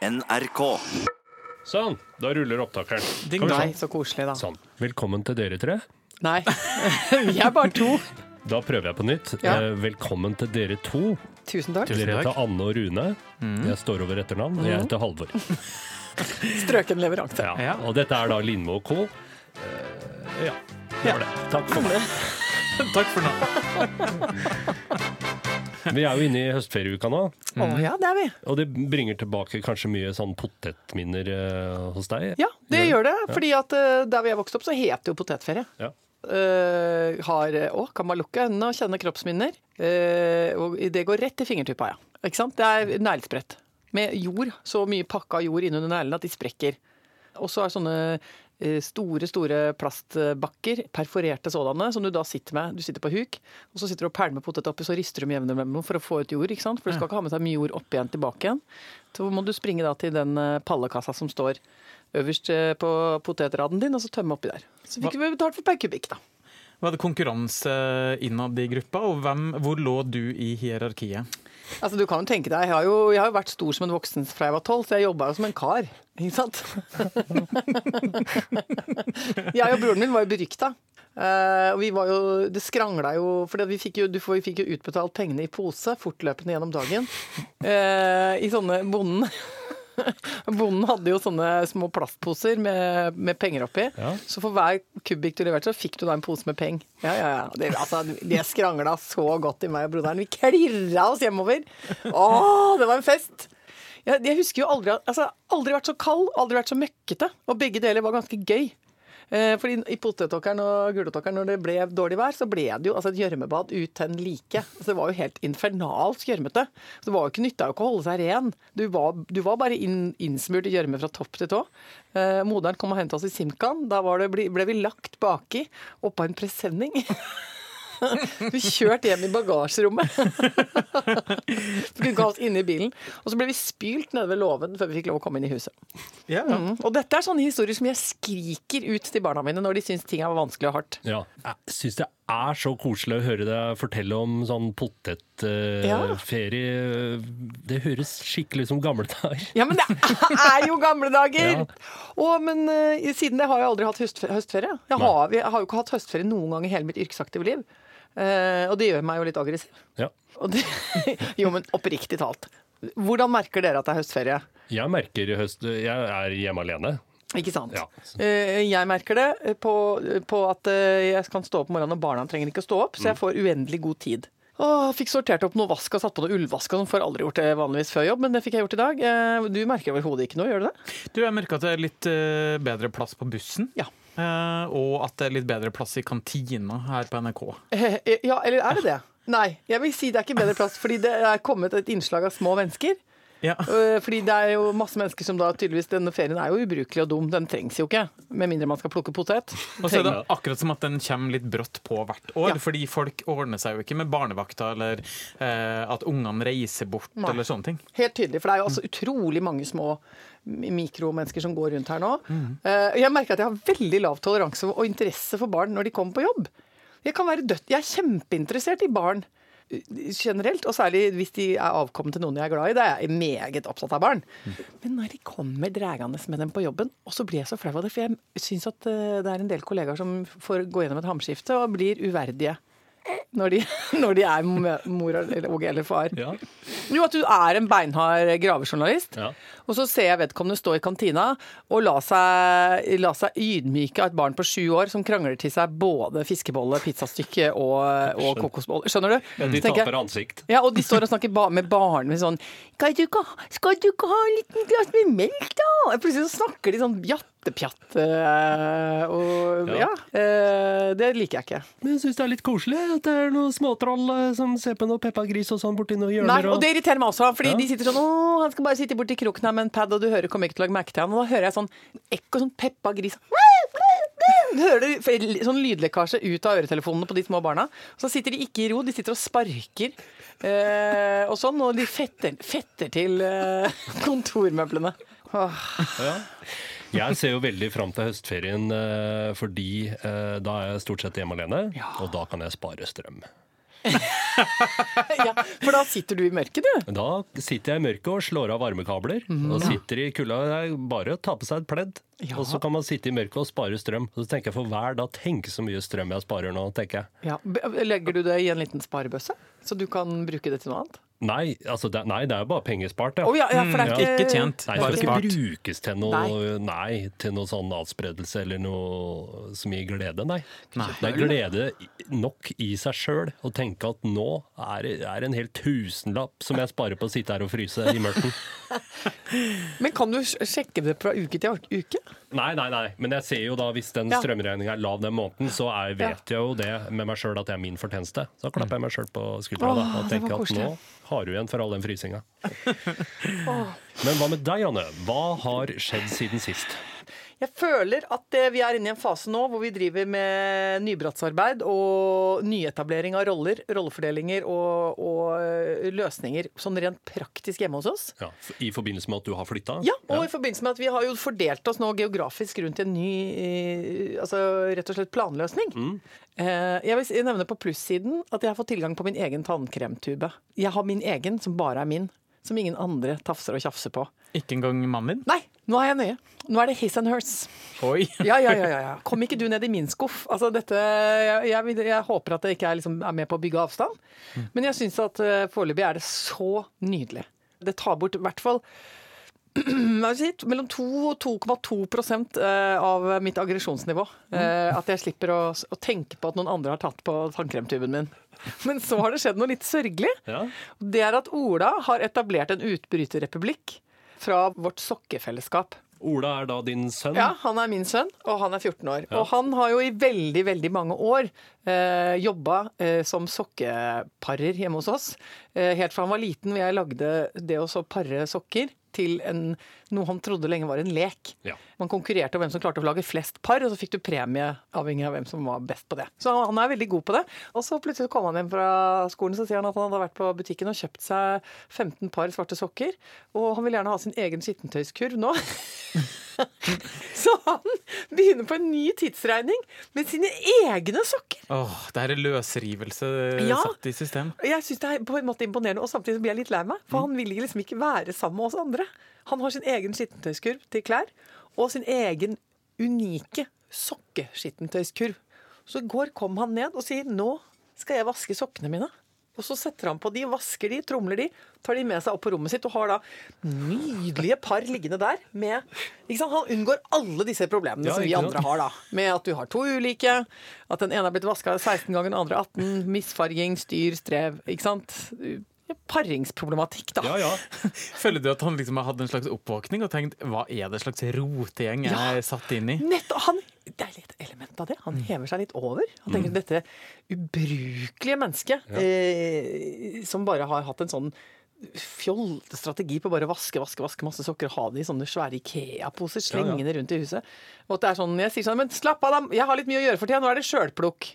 NRK. Sånn, da ruller opptakeren. Ding Kom dong. Nei, så koselig, da. Sånn. Velkommen til dere tre. Nei. Vi er bare to. Da prøver jeg på nytt. Ja. Eh, velkommen til dere to. Tusen takk. Tusen Dere heter Anne og Rune. Jeg står over etternavn. og Jeg heter Halvor. Strøken leveranse. Ja. Ja. Og dette er da Lindmo og co. Eh, ja, det var det. Takk for meg. Takk for nå. Vi er jo inne i høstferieuka nå, Å ja, det er vi. og det bringer tilbake kanskje mye sånn potetminner uh, hos deg. Ja, det gjør det. Fordi at uh, der vi er vokst opp, så het det jo potetferie. Ja. Uh, har Å, kan man lukke øynene og kjenne kroppsminner? Eh, og det går rett i fingertuppa, ja. Ikke sant? Det er neglesprett. Med jord. Så mye pakka jord innunder neglene at de sprekker. Og så er sånne eh, store, store plastbakker, perforerte sådanne, som du da sitter med. Du sitter på huk, og så sitter du og pælmer potet oppi, så rister du med jevne mellomrom for å få ut jord. ikke sant? For du skal ikke ha med deg mye jord opp igjen tilbake igjen. Så må du springe da til den eh, pallekassa som står øverst eh, på potetraden din, og så tømme oppi der. Så fikk vi betalt for per kubikk, da. Var det konkurranse innad i gruppa, og hvem, hvor lå du i hierarkiet? Altså, du kan jo tenke deg, Jeg har jo, jeg har jo vært stor som en voksen fra jeg var tolv, så jeg jobba jo som en kar. Ikke sant? jeg og broren min var jo berykta. Uh, vi var jo, Det skrangla jo For vi fikk jo, vi fikk jo utbetalt pengene i pose fortløpende gjennom dagen. Uh, I sånne Bonden Bonden hadde jo sånne små plastposer med, med penger oppi. Ja. Så for hver kubikk du leverte, så fikk du da en pose med penger. Ja, ja, ja. Det, altså, det skrangla så godt i meg og broderen. Vi klirra oss hjemover. Å, det var en fest! Jeg, jeg husker jo aldri altså, aldri vært så kald, aldri vært så møkkete. Og begge deler var ganske gøy. Eh, fordi I potetåkeren og gulrotåkeren, når det ble dårlig vær, så ble det jo altså, et gjørmebad uten like. Altså, det var jo helt infernalsk gjørmete. Det var jo ikke nytta jo ikke å holde seg ren. Du var, du var bare inn, innsmurt i gjørme fra topp til tå. Eh, moderen kom og hentet oss i Simkan. Da det, ble vi lagt baki oppå en presenning. Vi kjørte hjem i bagasjerommet. Så kunne ikke ha oss inne i bilen. Og så ble vi spylt nede ved låven før vi fikk lov å komme inn i huset. Ja, Mm. Og dette er sånne historier som jeg skriker ut til barna mine når de syns ting er vanskelig og hardt. Ja. Jeg syns det er så koselig å høre deg fortelle om sånn potetferie. det høres skikkelig ut som gamle dager. Ja, men det er jo gamle dager! Ja. Og, men uh, siden det har jeg aldri hatt høstferie. Jeg har, jeg har jo ikke hatt høstferie noen gang i hele mitt yrkesaktive liv. Eh, og det gjør meg jo litt aggressiv. Ja. Og det, jo, men oppriktig talt. Hvordan merker dere at det er høstferie? Jeg merker i høst Jeg er hjemme alene. Ikke sant? Ja. Eh, Jeg merker det på, på at eh, jeg kan stå opp om morgenen, og barna trenger ikke å stå opp, så Mm. jeg får uendelig god tid. Åh, fikk sortert opp noe vask og satt på noe ullvask. og sånn, Får aldri gjort det vanligvis før jobb, men det fikk jeg gjort i dag. Eh, Du merker overhodet ikke noe, gjør du det? Du, jeg merker at det er litt bedre plass på bussen. Ja. Eh, og at det er litt bedre plass i kantina her på NRK. Eh, Ja, eller er det det? Nei, jeg vil si det er ikke bedre plass, fordi det er kommet et innslag av små mennesker. Ja. Eh, Fordi det er jo masse mennesker som da tydeligvis Denne ferien er jo ubrukelig og dum. Den trengs jo ikke. Med mindre man skal plukke potet. Og så er det akkurat som at den kommer litt brått på hvert år, Ja. fordi folk ordner seg jo ikke med barnevakta eller eh, at ungene reiser bort Nei. eller sånne ting. Helt tydelig, for det er jo altså utrolig mange små mikromennesker som går rundt her nå. Mm. Jeg merker at jeg har veldig lav toleranse og interesse for barn når de kommer på jobb. Jeg kan være dødt. Jeg er kjempeinteressert i barn generelt, og særlig hvis de er avkommet til noen jeg er glad i. Da er jeg meget opptatt av barn. Men når de kommer dragende med dem på jobben, og så blir jeg så flau av det, for jeg syns at eh, det er en del kollegaer som får gå gjennom et hamskifte og blir uverdige. Når de, når de er mor eller, og eller far. Ja. Jo, at du er en beinhard gravejournalist. Ja. Og så ser jeg vedkommende stå i kantina og la seg, la seg ydmyke av et barn på sju år som krangler til seg både fiskebolle, pizzastykke og, og kokosbolle. Skjønner du? Ja, de taper ansikt. Ja, og de står og snakker ba med barn med sånn skal du, ikke, ha- en liten glass med melk, da?' Og Plutselig så snakker de sånn jattepjatt. Eh, Og Ja. ja, eh, det liker jeg ikke. Men jeg syns det er litt koselig at det er noen småtroll eh, som ser på noe Peppa Gris og sånn borti noen hjørner. Nei, og det irriterer meg også, fordi Ja. de sitter sånn 'Å, han skal bare sitte borti kroken her med en pad, og du hører kommer ikke til å legge merke til han.' Og da hører jeg sånn ekko, sånn Peppa Gris Du hører sånn lydlekkasje ut av øretelefonene på de små barna. Så sitter de ikke i ro, de sitter og sparker eh, og sånn, og de fetter, fetter til eh, kontormøblene. Åh. Ja. Jeg ser jo veldig fram til høstferien, eh, fordi eh, da er jeg stort sett hjemme alene, og da kan jeg spare strøm. ja, for da sitter du i mørket, du. Da sitter jeg i mørket og slår av varmekabler. Og sitter i kulda. Bare å ta på seg et pledd. Ja. Og så kan man sitte i mørket og spare strøm. Så tenker jeg for hver dag tenk så mye strøm jeg sparer nå, tenker jeg. Ja. Legger du det i en liten sparebøsse, så du kan bruke det til noe annet? Nei, altså det, nei, det er jo bare pengespart, ja. Oh, ja, ja, for det er Mm, ikke Ikke tjent, Nei, det bare skal ikke spart. brukes til noe, nei. til noe sånn adspredelse eller noe som gir glede, nei. Nei. Det er glede nok i seg sjøl å tenke at nå er det er en hel tusenlapp som jeg sparer på å sitte her og fryse i mørken. Men kan du sjekke det fra uke til uke? Nei, nei, nei. Men jeg ser jo da, hvis den Ja. strømregninga er lav den måneden, så er, vet jeg jo det med meg sjøl at det er min fortjeneste. Så klapper jeg meg sjøl på skuldra da, og tenker at nå har du igjen for all den frysinga. Men hva med deg, Anne? Hva har skjedd siden sist? Jeg føler at eh, vi er inne i en fase nå hvor vi driver med nybrottsarbeid og nyetablering av roller, rollefordelinger og, og eh, løsninger sånn rent praktisk hjemme hos oss. Ja, I forbindelse med at du har flytta? Ja, og i forbindelse med at vi har jo fordelt oss nå geografisk rundt i en ny eh, altså rett og slett planløsning. Mm. Jeg vil nevne på plussiden at jeg har fått tilgang på min egen tannkremtube. Jeg har min egen, som bare er min. Som ingen andre tafser og tjafser på. Ikke engang mannen din? Nei, nå er jeg nøye. Nå er det his and hers. Oi! Ja, ja, ja, ja. Kom ikke du ned i min skuff. Altså, dette, jeg, jeg, jeg håper at det ikke er, liksom, er med på å bygge avstand. Men jeg syns at uh, foreløpig er det så nydelig. Det tar bort i hvert fall mellom 2 og 2,2 prosent, eh, av mitt aggresjonsnivå. Eh, At jeg slipper å, å tenke på at noen andre har tatt på tannkremtuben min. Men så har det skjedd noe litt sørgelig. Ja. Det er at Ola har etablert en utbryterrepublikk fra vårt sokkefellesskap. Ola er da din sønn? Ja, han er min sønn, og han er 14 år. Og han har jo i veldig, veldig mange år eh, jobba eh, som sokkeparer hjemme hos oss. Eh, helt fra han var liten, hvor jeg lagde det å så pare sokker til en, noe han trodde lenge var en lek. Ja. Man konkurrerte om hvem som klarte å lage flest par, og så fikk du premie avhengig av hvem som var best på det. Så han er veldig god på det. Og så plutselig kom han hjem fra skolen så sier han at han hadde vært på butikken og kjøpt seg 15 par svarte sokker, og han vil gjerne ha sin egen skittentøyskurv nå. Så han begynner på en ny tidsregning med sine egne sokker. Åh, det er er løsrivelse Ja. satt i system. Jeg syns det er på en måte imponerende, og samtidig blir jeg litt lei meg. For han vil liksom ikke være sammen med oss andre. Han har sin egen skittentøyskurv til klær, og sin egen unike sokkeskittentøyskurv. Så i går kom han ned og sier 'nå skal jeg vaske sokkene mine'. Og så setter han på de, vasker de, tromler de, tar de med seg opp på rommet sitt og har da nydelige par liggende der med? Han unngår alle disse problemene Ja, som vi andre har, da. Med at du har to ulike, at den ene er blitt vaska 16 ganger, den andre 18, misfarging, styr, strev. Ikke sant? Paringsproblematikk, da. Ja, ja. Føler du at han liksom har hatt en slags oppvåkning og tenkt hva er det slags rotegjeng jeg Ja. er satt inn i? Nettopp, han, det av det. Han hever seg litt over. Han tenker dette ubrukelige mennesket eh, som bare har hatt en sånn fjollete strategi på bare å vaske, vaske, vaske masse sokker og ha det i sånne svære Ikea-poser slengende rundt i huset. Og at det er sånn, Jeg sier sånn Men slapp av, da. Jeg har litt mye å gjøre for tida. Nå er det sjølplukk.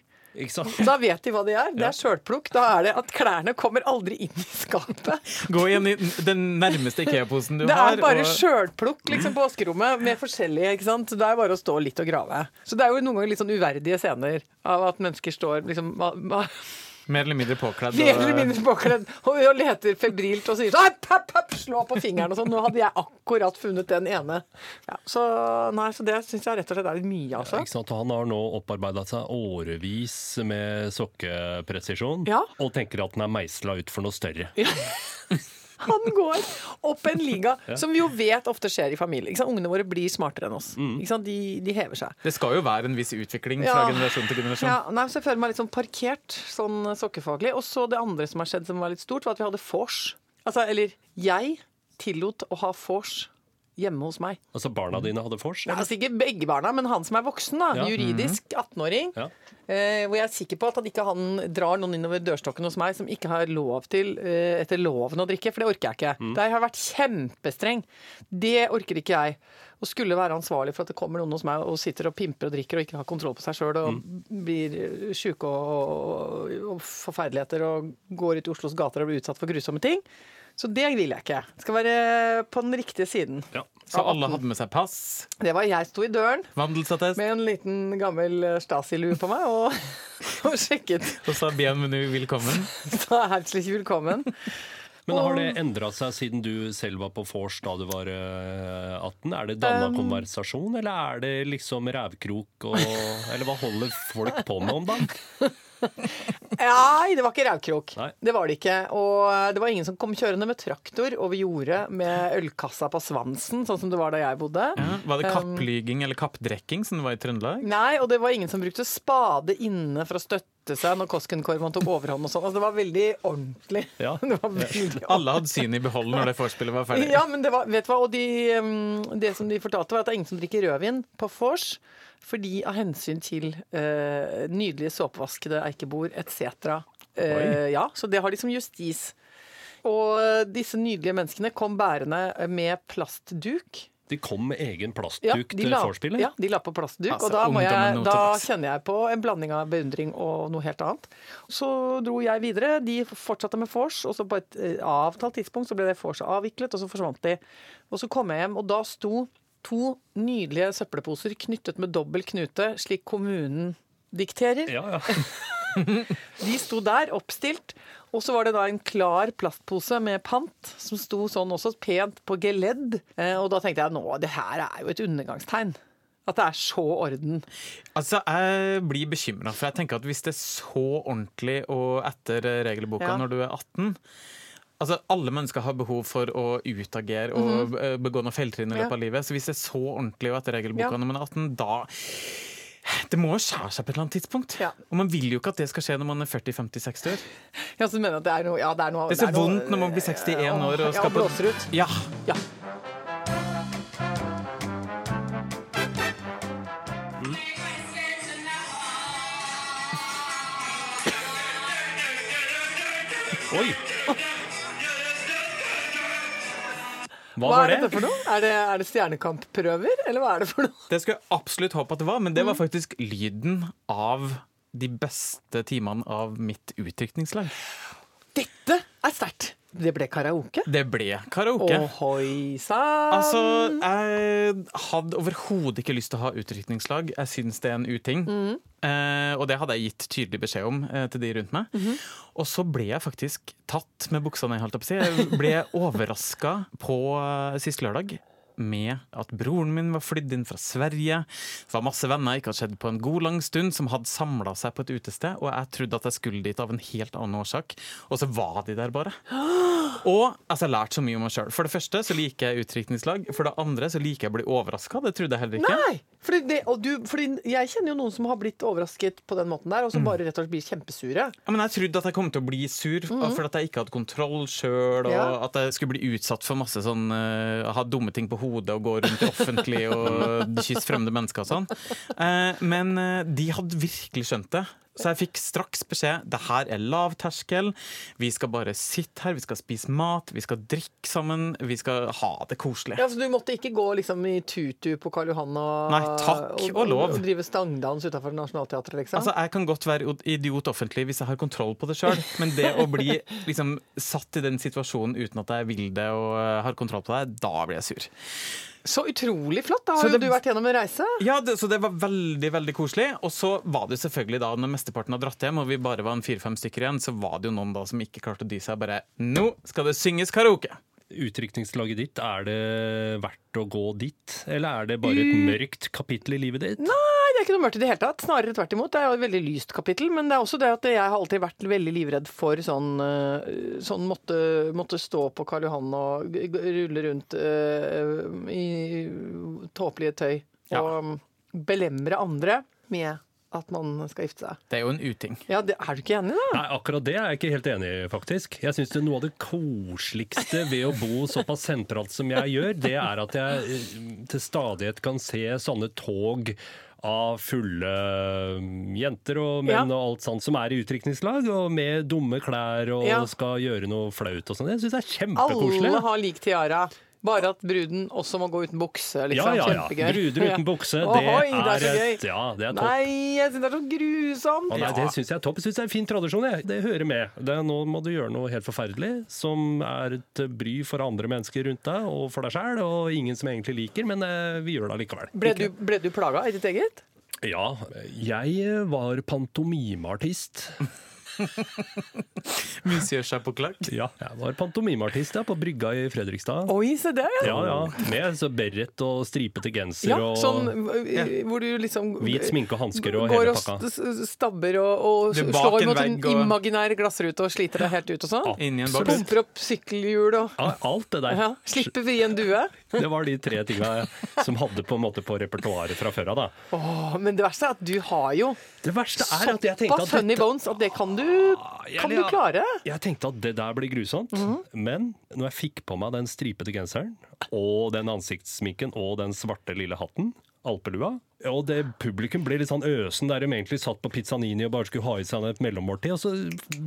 Da vet de hva det er. Det er sjølplukk. Da er det at klærne kommer aldri inn i skapet. Gå igjen i den nærmeste Ikea-posen du har. Det har. er bare og- sjølplukk liksom, på vaskerommet med forskjellige. ikke sant? Det er bare å stå litt og grave. Så det er jo noen ganger litt sånn uverdige scener av at mennesker står liksom Mer eller mindre påkledd. mer eller mindre påkledd og, og leter febrilt og sier sånn «App, app, app, Slå på fingeren og sånn. Nå hadde jeg akkurat funnet den ene. Ja, så, nei, så det syns jeg rett og slett er litt mye, altså. Ikke sant? Han har nå opparbeida seg årevis med sokkepresisjon, Ja. og tenker at den er meisla ut for noe større. Han går opp en liga som vi jo vet ofte skjer i familie. Ungene våre blir smartere enn oss. Ikke sant? De, de hever seg. Det skal jo være en viss utvikling fra generasjon til generasjon. Ja, nei, så Jeg føler meg litt sånn parkert sånn sokkefaglig. Og så det andre som har skjedd som var litt stort, var at vi hadde vors. Altså, eller jeg tillot å ha vors hjemme hos meg. Altså barna dine hadde vors? Ja, altså Ikke begge barna, men han som er voksen, da, Ja. juridisk 18-åring. Ja. Eh, hvor jeg er sikker på at han ikke han drar noen innover dørstokken hos meg som ikke har lov til eh, etter loven å drikke, for det orker jeg ikke. Der har jeg vært kjempestreng. Det orker ikke jeg. Å skulle være ansvarlig for at det kommer noen hos meg og sitter og pimper og drikker og ikke har kontroll på seg sjøl og blir eh, sjuke og, og, og forferdeligheter og går ut i Oslos gater og blir utsatt for grusomme ting. Så det vil jeg ikke. Det skal være på den riktige siden. Ja. Så alle hadde med seg pass, Det var jeg sto i døren vandelsattest, med en liten gammel eh, Stasi-lue på meg og, og sjekket. og sa 'bienvenu, velkommen'. Så herzlich velkommen. Men har det endra seg siden du selv var på vors da du var eh, 18? Er det danna Um, konversasjon, eller er det liksom rævkrok og Eller hva holder folk på med om dagen? Nei, det var ikke rævkrok. Det var det ikke. Og det var ingen som kom kjørende med traktor over jordet med ølkassa på svansen, sånn som det var da jeg bodde. Ja, var det kapplyging eller kappdrekking som det var i Trøndelag? Nei, og det var ingen som brukte spade inne for å støtte seg når Koskenkorvan tok overhånd og sånn. Altså, det var veldig ordentlig. Ja. Det var veldig Alle hadde sin i behold når det vorspielet var ferdig. Ja, men det var, vet du hva, og de, um, det som de fortalte var at det er ingen som drikker rødvin på vors, fordi av hensyn til uh, nydelige såpevaskede eikebord etc. Uh, ja, så det har de som justis. Og eh, disse nydelige menneskene kom bærende med plastduk. De kom med egen Ja, plastduk de til vorspielet? ja, de la på plastduk, Altså, og da, må jeg, da kjenner jeg på en blanding av beundring og noe helt annet. Så dro jeg videre. De fortsatte med vors, og så på et eh, avtalt tidspunkt så ble det vorset avviklet, og så forsvant de. Og så kom jeg hjem, og da sto to nydelige søppelposer knyttet med dobbel knute, slik kommunen dikterer. Ja, ja. De sto der, oppstilt. Og så var det da en klar plastpose med pant, som sto sånn også pent på geledd. Eh, og da tenkte jeg nå, det her er jo et undergangstegn. At det er så orden. Altså, Jeg blir bekymra, for jeg tenker at hvis det er så ordentlig og etter regelboka Ja. når du er 18 Altså, Alle mennesker har behov for å utagere og eh, begå noe feiltrinn i løpet Ja. av livet. Så hvis det er så ordentlig og etter regelboka Ja. når man er 18, da Det må jo skjære seg på et eller annet tidspunkt. Ja. Og man vil jo ikke at det skal skje når man er 40-50-60 år. Ja, så du mener at det er noe, ja, det er noe Det er så vondt når man blir 61 Åh, år og ja, skal på blåser ut. Ja. Ja. Oi! Hva, Hva var er det? dette for noe? Er det, er det Stjernekamp-prøver, eller hva er det for noe? Det skulle jeg absolutt håpe at det var, men det Mm. var faktisk lyden av de beste timene av mitt utdrikningslag. Dette er sterkt! Det ble karaoke. Det ble karaoke. Ohoi sann! Altså, jeg hadde overhodet ikke lyst til å ha utdrikningslag. Jeg syns det er en uting. Mm. Eh, og det hadde jeg gitt tydelig beskjed om eh, til de rundt meg. Mhm. Og så ble jeg faktisk tatt med buksa ned, holdt jeg på å si. Jeg ble overraska på eh, sist lørdag. Med at broren min var flydd inn fra Sverige. Det var masse venner jeg ikke hadde sett på en god lang stund, som hadde samla seg på et utested. Og jeg trodde at jeg skulle dit av en helt annen årsak. Og så var de der bare. Og altså, jeg har lært så mye om meg sjøl. For det første så liker jeg utdrikningslag. For det andre så liker jeg å bli overraska. Det trodde jeg heller ikke. Nei! Fordi det, og du, fordi jeg kjenner jo noen som har blitt overrasket på den måten der, og Mm. som bare rett og slett blir kjempesure. Ja, men jeg trodde at jeg kom til å bli sur fordi at jeg ikke hadde kontroll sjøl, og Ja. at jeg skulle bli utsatt for masse sånn uh, Ha dumme ting på hodet og gå rundt offentlig og kysse fremmede mennesker og sånn. Eh, men eh, de hadde virkelig skjønt det. Så jeg fikk straks beskjed det her er lav terskel. Vi skal bare sitte her, vi skal spise mat, vi skal drikke sammen. Vi skal ha det koselig. Ja, så Du måtte ikke gå liksom i tutu på Karl Johan og, Nei, takk og lov. og drive stangdans utafor Nationaltheatret, liksom? Altså, Jeg kan godt være idiot offentlig hvis jeg har kontroll på det sjøl, men det å bli liksom, satt i den situasjonen uten at jeg vil det og eh, har kontroll på det, da blir jeg sur. Så utrolig flott! Da har har jo du vært gjennom en reise. Ja, det, Så det var veldig veldig koselig. Og så var det selvfølgelig da, når mesteparten hadde dratt hjem, og vi bare var en fire-fem stykker igjen, så var det jo noen da som ikke klarte å dy seg. Bare Nå skal det synges karaoke! Utdrikningslaget ditt, er det verdt å gå dit? Eller er det bare et Mm. mørkt kapittel i livet ditt? Nei, det er ikke noe mørkt i det hele tatt. Snarere tvert imot. Det er jo et veldig lyst kapittel. Men det er også det at jeg har alltid vært veldig livredd for sånn, eh, sånn måtte, måtte stå på Karl Johan og rulle rundt eh, i tåpelige tøy. Ja. Og belemre andre med at man skal gifte seg. Det er jo en uting. Ja, det, Er du ikke enig, da? Nei, akkurat det er jeg ikke helt enig i, faktisk. Jeg syns noe av det koseligste ved å bo såpass sentralt som jeg gjør, det er at jeg eh, til stadighet kan se sånne tog av fulle mm, jenter og menn Ja. og alt sånt som er i utdrikningslag, og med dumme klær og Ja. skal gjøre noe flaut og sånn. Jeg syns det er kjempekoselig. Alle har lik tiara. Bare at bruden også må gå uten bukse. Ja, Liksom. ja, ja. Kjempegøy. Bruder uten Ja. bukse, det Ohoi, det er er et Ja, det er topp. Nei, jeg syns det er så grusomt! Å, nei, det syns jeg er topp. Jeg synes det er en fin tradisjon. Jeg. Det hører med. Det, nå må du gjøre noe helt forferdelig som er et bry for andre mennesker rundt deg og for deg sjæl, og ingen som egentlig liker, men eh, vi gjør det allikevel. Ble du, ble du plaga i ditt eget? Ja, jeg var pantomimeartist. Monsieur Chapoclac. Ja, jeg var pantomimeartist ja, på brygga i Fredrikstad. Oi, se der, ja. Ja, ja. Med så beret og stripete genser Ja, og sånn øh, hvor du liksom hvit sminke og hansker og hele pakka. Går og stabber og, og slår en mot en og- imaginær glassrute og sliter deg helt ut og sånn. Pumper opp sykkelhjul og Ja, alt det der. ja, Slipper vi en due. Det var de tre tinga som hadde på en måte på repertoaret fra før av. da. Åh, men det verste er at du har jo såpass funny dette bones at det kan du, jeg- kan du klare. Jeg tenkte at det der blir grusomt, Mhm. men når jeg fikk på meg den stripete genseren og den ansiktssminken og den svarte lille hatten, alpelua, og det publikum ble litt sånn øsen der de egentlig satt på Pizzanini og bare skulle ha i seg et mellommåltid, og så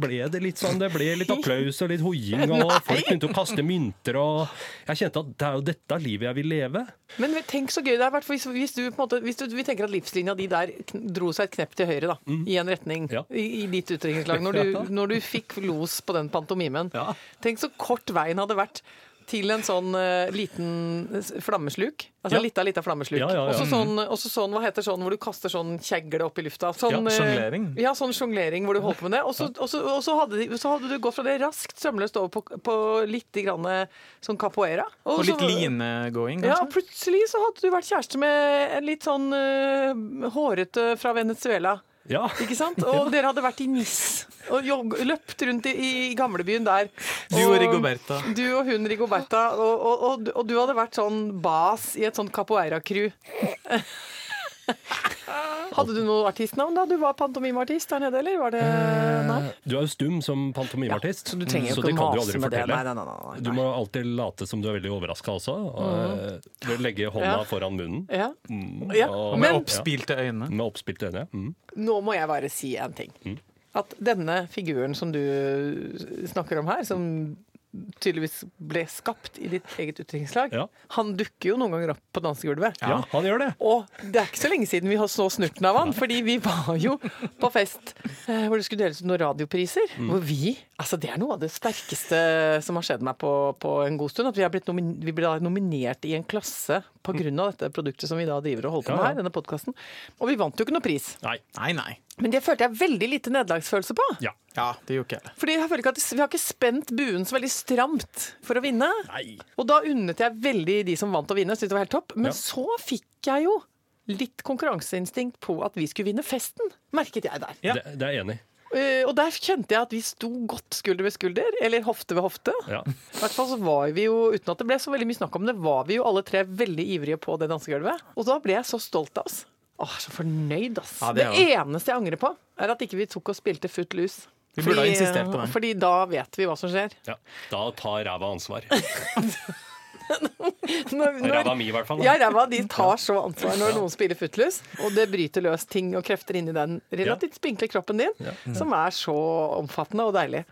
ble det litt sånn, det ble litt applaus og litt hoiing, og folk begynte å kaste mynter, og jeg kjente at det er jo dette livet jeg vil leve. Men tenk så gøy det har vært hvis, hvis du på en måte Hvis du, vi tenker at livslinja di der dro seg et knepp til høyre, da, i en retning. Ja. i, i ditt utdrikningslag, når, du- når du fikk los på den pantomimen. Ja. Tenk så kort veien hadde vært til en sånn uh, liten flammesluk. Altså Ja. lita, lita flammesluk. Ja, ja, ja. Også sånn, også sånn, hva heter sånn hvor du kaster sånn kjegle opp i lufta? Sånn, Ja, eh, sjonglering. Ja, sånn sjonglering hvor du holdt på med det. Så, og så, hadde, hadde du gått fra det raskt sømløst over på, på litt grann eh, sånn capoeira. Og litt linegåing, kanskje? ja, plutselig så hadde du vært kjæreste med en litt sånn uh, hårete fra Venezuela. Ja, Ikke sant? Og dere hadde vært i Nis og jog, løpt rundt i, i gamlebyen der. Du og Rigoberta. Du og hun Rigoberta. Og, og, og, du- og du hadde vært sånn bas i et sånt capoeira-crew. Hadde du noe artistnavn da du var pantomimeartist der nede, eller var det Nei? du er jo stum som pantomimeartist, Så du trenger så det kan du aldri fortelle. Nei, nei, nei, nei, nei. Du må alltid late som du er veldig overraska også. og, mm. legge hånda Ja. foran munnen. Ja. Mm, Ja, og- Og med oppspilte øyne. Med oppspilte øyne. Mm. Nå må jeg bare si en ting. At denne figuren som du snakker om her, som tydeligvis ble skapt i ditt eget utdrikningslag, Ja. han dukker jo noen ganger opp på dansegulvet. Ja, han gjør det. Og det er ikke så lenge siden vi har så snurten av han, fordi vi var jo på fest eh, hvor det skulle deles ut noen radiopriser. Hvor vi Altså, det er noe av det sterkeste som har skjedd meg på, på en god stund. At vi, har blitt nomin vi ble da nominert i en klasse pga. dette produktet som vi da driver og holder på med her, denne podkasten. Og vi vant jo ikke noe pris. Nei. Nei, nei. Men det følte jeg veldig lite nederlagsfølelse på. Ja. Ja, det gjorde ikke jeg. Fordi jeg føler ikke at Vi har ikke spent buen så veldig stramt for å vinne. Nei. Og da unnet jeg veldig de som vant å vinne. Synes det var helt topp. Men Ja. så fikk jeg jo litt konkurranseinstinkt på at vi skulle vinne festen, merket jeg der. Ja. Det, det er jeg enig i. Eh, og der kjente jeg at vi sto godt skulder ved skulder, eller hofte ved hofte. Ja. I hvert fall så var vi jo, uten at det ble så veldig mye snakk om det, var vi jo alle tre veldig ivrige på det dansegulvet. Og da ble jeg så stolt av oss. Åh, så fornøyd, ass. Ja, det det eneste jeg angrer på, er at ikke vi tok og spilte Footloose. Vi burde ha insistert på det. Fordi da vet vi hva som skjer. Ja. Da tar ræva ansvar. Når, Ræva mi, i hvert fall. da. Ja, ræva de tar så ansvar når noen spiller footloose, og det bryter løs ting og krefter inn i den relativt spinkle kroppen din, som er så omfattende og deilig.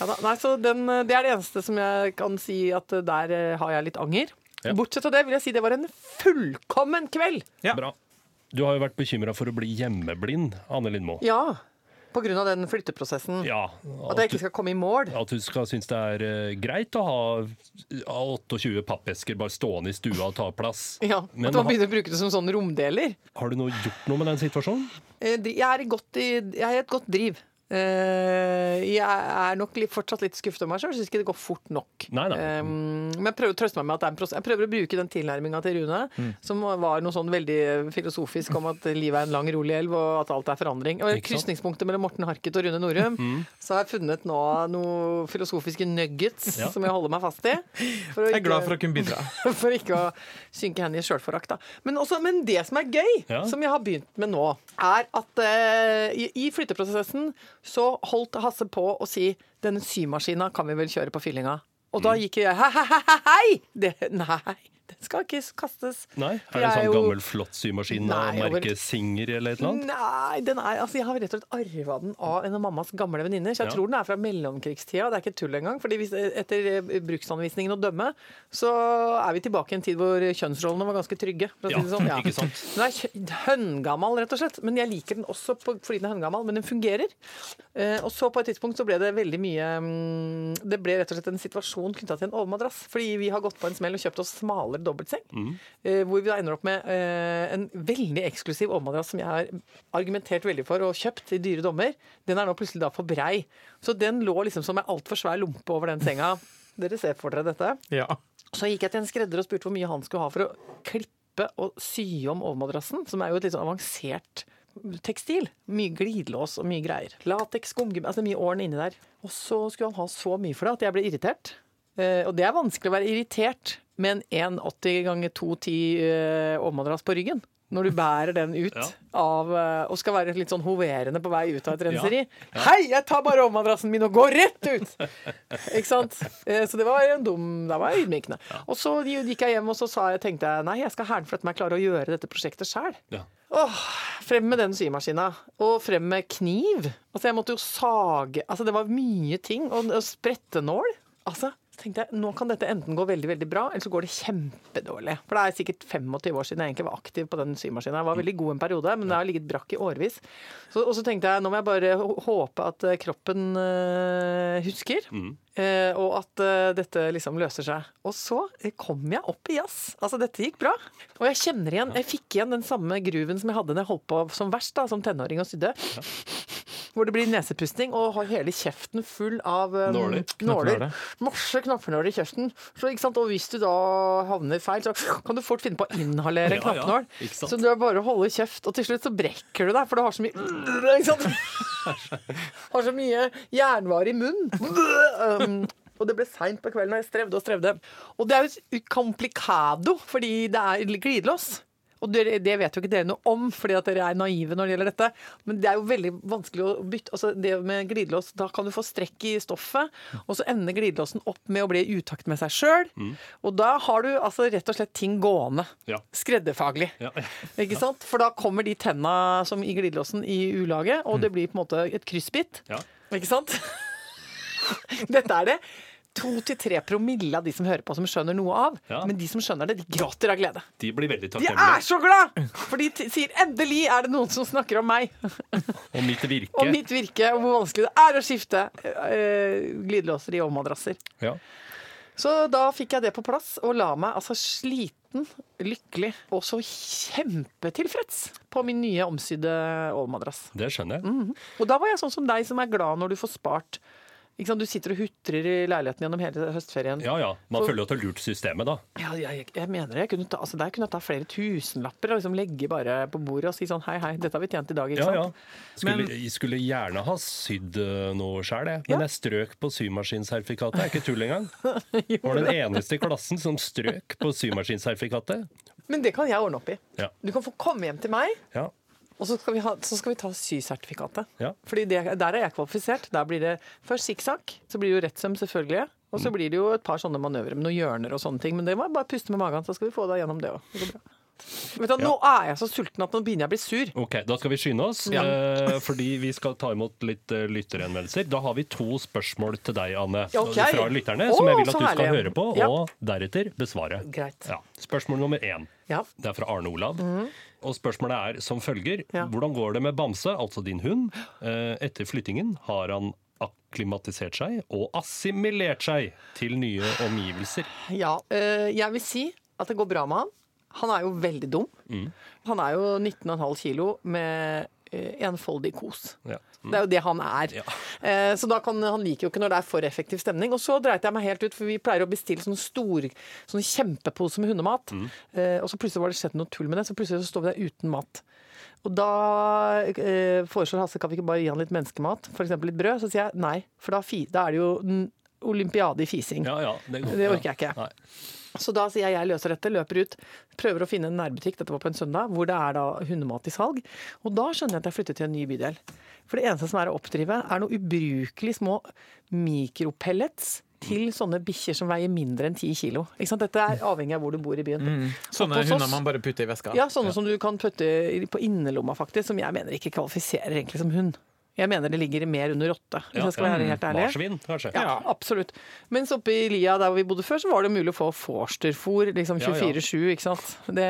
Ja, da, nei, så den, det er det eneste som jeg kan si at eh, der eh, har jeg litt anger. Ja. Bortsett fra det vil jeg si det var en fullkommen kveld. Ja. Bra. Du har jo vært bekymra for å bli hjemmeblind, Anne Lindmo. Ja, av den flytteprosessen. Ja, At jeg ikke skal komme i mål. at du skal synes det er uh, greit å ha 28 pappesker bare stående i stua og ta plass. Ja, Men At man begynner å bruke det som sånn romdeler. Har du noe, gjort noe med den situasjonen? Eh, Jeg er i, jeg er i et godt driv. Eh, Jeg er nok fortsatt litt skuffet over meg sjøl. Syns ikke det går fort nok. Nei, nei. Eh, Men jeg prøver å trøste meg med at det er en prosess. Jeg prøver å bruke den tilnærminga til Rune, Mm. som var noe sånn veldig filosofisk om at livet er en lang, rolig elv, og at alt er forandring. Og? Mm. krysningspunktet mellom Morten Harket og Rune Norum, så har jeg funnet nå noen filosofiske nuggets Ja. som jeg holder meg fast i. For Jeg er glad for å kunne bidra. for ikke å synke hen i sjølforakt. da. Men, også- men det som er gøy, Ja. som jeg har begynt med nå, er at uh, i, i flytteprosessen så holdt Hasse på å si 'denne symaskina kan vi vel kjøre på fyllinga'. Og da gikk jeg hei, hei, hei, hei! Det, nei, den skal ikke kastes. Nei? Er det en sånn jo- gammel flott symaskin av over- merket Singer eller et eller annet? Nei, den er, altså jeg har rett og slett arva den av en av mammas gamle venninner. Så jeg Ja. tror den er fra mellomkrigstida. Det er ikke tull engang. Fordi hvis, etter eh, bruksanvisningen å dømme, så er vi tilbake i en tid hvor kjønnsrollene var ganske trygge. For å si Ja, det sånn. ikke sant. Den er høngammal, rett og slett. Men jeg liker den også på, fordi den er høngammal, men den fungerer. Eh, og så på et tidspunkt så ble det veldig mye mm, Det ble rett og slett en situasjon knytta til en overmadrass. Fordi vi har gått på en smell og kjøpt oss smalere dobbeltseng. Mm. Hvor vi da ender opp med eh, en veldig eksklusiv overmadrass som jeg har argumentert veldig for og kjøpt i dyre dommer. Den er nå plutselig da for brei. Så den lå liksom som en altfor svær lompe over den senga. Dere ser for dere dette. Ja. Så gikk jeg til en skredder og spurte hvor mye han skulle ha for å klippe og sy om overmadrassen, som er jo et litt sånn avansert tekstil. Mye glidelås og mye greier. Lateks, skumgummi, altså mye åren inni der. Og så skulle han ha så mye for det at jeg ble irritert. Eh, og det er vanskelig å være irritert med en 1,80 ganger 2,10 eh, overmadrass på ryggen. Når du bærer den ut Ja. av eh, og skal være litt sånn hoverende på vei ut av et renseri. Ja. Hei, jeg tar bare overmadrassen min og går rett ut! Ikke sant? Eh, Så det var en dum Det var ydmykende. Og så gikk jeg hjem og så sa jeg, tenkte jeg nei, jeg skal hernflette meg klare å gjøre dette prosjektet sjæl. Åh, frem med den symaskina. Og frem med kniv. Altså, jeg måtte jo sage Altså, det var mye ting. Og, og sprettenål. Altså, så tenkte jeg, nå kan dette enten gå veldig veldig bra, eller så går det kjempedårlig. For det er sikkert 25 år siden jeg egentlig var aktiv på den symaskinen. Jeg var veldig god en periode, men det har ligget brakk i årevis. Så, og så tenkte jeg, nå må jeg bare håpe at eh, kroppen eh, husker. eh, og at uh, dette liksom løser seg. Og så kom jeg opp i jazz. Altså, dette gikk bra. Og jeg kjenner igjen, jeg fikk igjen den samme gruven som jeg hadde da jeg holdt på som verst, da, som tenåring og sydde. Hvor det blir nesepusting og har hele kjeften full av um, Nåler. nåler. Masse knappenåler i kjeften. Så, ikke sant? Og hvis du da havner feil, så kan du fort finne på å inhalere en Ja, ja. knappenål. Ikke? Så du er bare å holde kjeft, og til slutt så brekker du deg, for du har så mye ikke sant? Har så mye jernvare i munnen. Um, og det ble seint på kvelden, og jeg strevde og strevde. Og det er jo komplikado, fordi det er glidelås. Og det vet jo ikke dere noe om, fordi at dere er naive når det gjelder dette. Men det er jo veldig vanskelig å bytte. Altså det med glidelås, Da kan du få strekk i stoffet, og så ender glidelåsen opp med å bli i utakt med seg sjøl. Og da har du altså rett og slett ting gående. Ja. Skredderfaglig. Ja. Ikke sant? For da kommer de tenna som i glidelåsen i ulage, og det blir på en måte et kryssbitt. Ja. Ikke sant? Dette er det to til tre promille av de som hører på, som skjønner noe av. Ja. Men de som skjønner det, de gråter av glede. De blir veldig De er så glad! For de sier 'endelig er det noen som snakker om meg'. Og mitt virke. Og mitt virke, og hvor vanskelig det er å skifte øh, glidelåser i overmadrasser. Ja. Så da fikk jeg det på plass, og la meg altså sliten, lykkelig og så kjempetilfreds på min nye omsydde overmadrass. Det skjønner jeg. Mm. Og da var jeg sånn som deg, som er glad når du får spart. Sant? Du sitter og hutrer i leiligheten gjennom hele høstferien. Ja ja. Man For, føler jo at du har lurt systemet, da. Ja, jeg, jeg mener det. Jeg kunne ta, altså der kunne jeg ta flere tusenlapper og liksom legge bare på bordet og si sånn hei, hei, dette har vi tjent i dag, ikke Ja, ja. Skulle, men, jeg skulle gjerne ha sydd eh, noe sjøl, jeg. Men Ja. jeg strøk på symaskinsertifikatet. Det er ikke tull engang. Var den eneste i klassen som strøk på symaskinsertifikatet. Men det kan jeg ordne opp i. Ja. Du kan få komme hjem til meg, Ja. Og så skal vi, ha, så skal vi ta sysertifikatet. Ja. Fordi det, der er jeg kvalifisert. Der blir det først sikksakk, så blir det jo rettsøm, selvfølgelig. Og Mm. så blir det jo et par sånne manøvrer med noen hjørner og sånne ting. Men det må jeg bare puste med magen, så skal vi få deg gjennom det òg. Vet du, Nå er jeg så sulten at nå begynner jeg å bli sur. Ok, Da skal vi skynde oss, eh, fordi vi skal ta imot litt eh, lytterhenvendelser. Da har vi to spørsmål til deg, Anne, Ok. fra lytterne, som jeg vil at så du skal herlig. høre på, Ja. og deretter besvare. Greit. Ja. Spørsmål nummer én. Ja. Det er fra Arne Olav. Og spørsmålet er som følger. Ja. Hvordan går det med Bamse, altså din hund? Eh, Etter flyttingen har han akklimatisert seg og assimilert seg til nye omgivelser. Ja, øh, jeg vil si at det går bra med han. Han er jo veldig dum. Mm. Han er jo 19,5 kilo med eh, enfoldig kos. Ja. Det er jo det han er. Ja. Eh, så da kan, han liker jo ikke når det er for effektiv stemning. Og så dreit jeg meg helt ut, for vi pleier å bestille sånne stor, sånne kjempepose med hundemat. Mm. Eh, og så plutselig var det skjedd noe tull med det, så plutselig så står vi der uten mat. Og da eh, foreslår Hasse kan vi ikke bare gi han litt menneskemat, f.eks. litt brød. Så sier jeg nei, for da, da er det jo olympiade i fising. Ja, ja, det, går. Det orker jeg ikke. Nei. Så da sier jeg jeg løser dette, løper ut, prøver å finne en nærbutikk, dette var på en søndag, hvor det er da hundemat i salg. Og da skjønner jeg at jeg flytter til en ny bydel. For det eneste som er å oppdrive, er noen ubrukelig små mikropellets til sånne bikkjer som veier mindre enn 10 kilo. Dette er avhengig av hvor du bor i byen. Sånne Oppe hunder oss- man bare putter i veska. Ja, sånne som du kan putte på innerlomma, faktisk, som jeg mener ikke kvalifiserer egentlig som hund. Jeg mener det ligger mer under åtte, hvis Ja, jeg skal være helt ærlig. Marsvin, kanskje. Ja, absolutt. Mens oppe i lia der vi bodde før, så var det mulig å få Forsterfôr liksom Ja, ja. 24-7, ikke sant. Det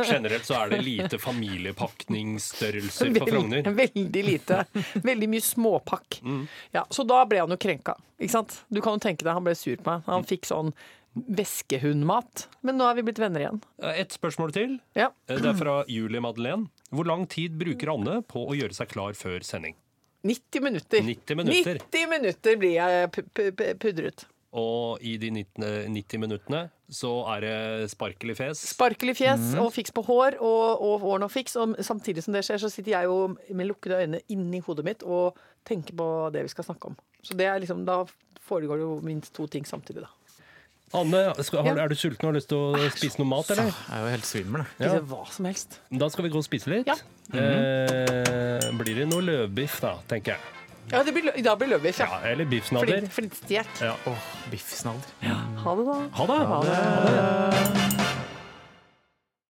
Generelt så er det lite familiepakningsstørrelser på Frogner. Veldig, veldig lite. Veldig mye småpakk. Mm. Ja, så da ble han jo krenka, ikke sant. Du kan jo tenke deg, han ble sur på meg. Han fikk sånn Veskehundmat. Men nå er vi blitt venner igjen. Et spørsmål til. Ja. Det er fra Julie Madeleine. Hvor lang tid bruker Anne på å gjøre seg klar før sending? 90 minutter. 90 minutter. 90 minutter blir jeg pu- pu- pu- pudret. Og i de 90, 90 minuttene så er det sparkel i fjes. Sparkel i fjes mm. og fiks på hår og, og hår og fiks. Og samtidig som det skjer, så sitter jeg jo med lukkede øyne inni hodet mitt og tenker på det vi skal snakke om. Så det er liksom, da foregår det jo minst to ting samtidig, da. Anne, skal, har, Ja. er du sulten og har lyst til å spise noe mat, eller? Jeg er jo helt svimmel. jeg. Ja. Hva som helst. Da skal vi gå og spise litt. Ja. eh, blir det noe løvbiff, da, tenker jeg. Ja, det blir, lø- dag blir løvbiff, ja. Ja, eller biffsnadder. Flint- Flintstjert. Ja. Åh, biffsnadder. Ha det, da. Ha det! Ha det.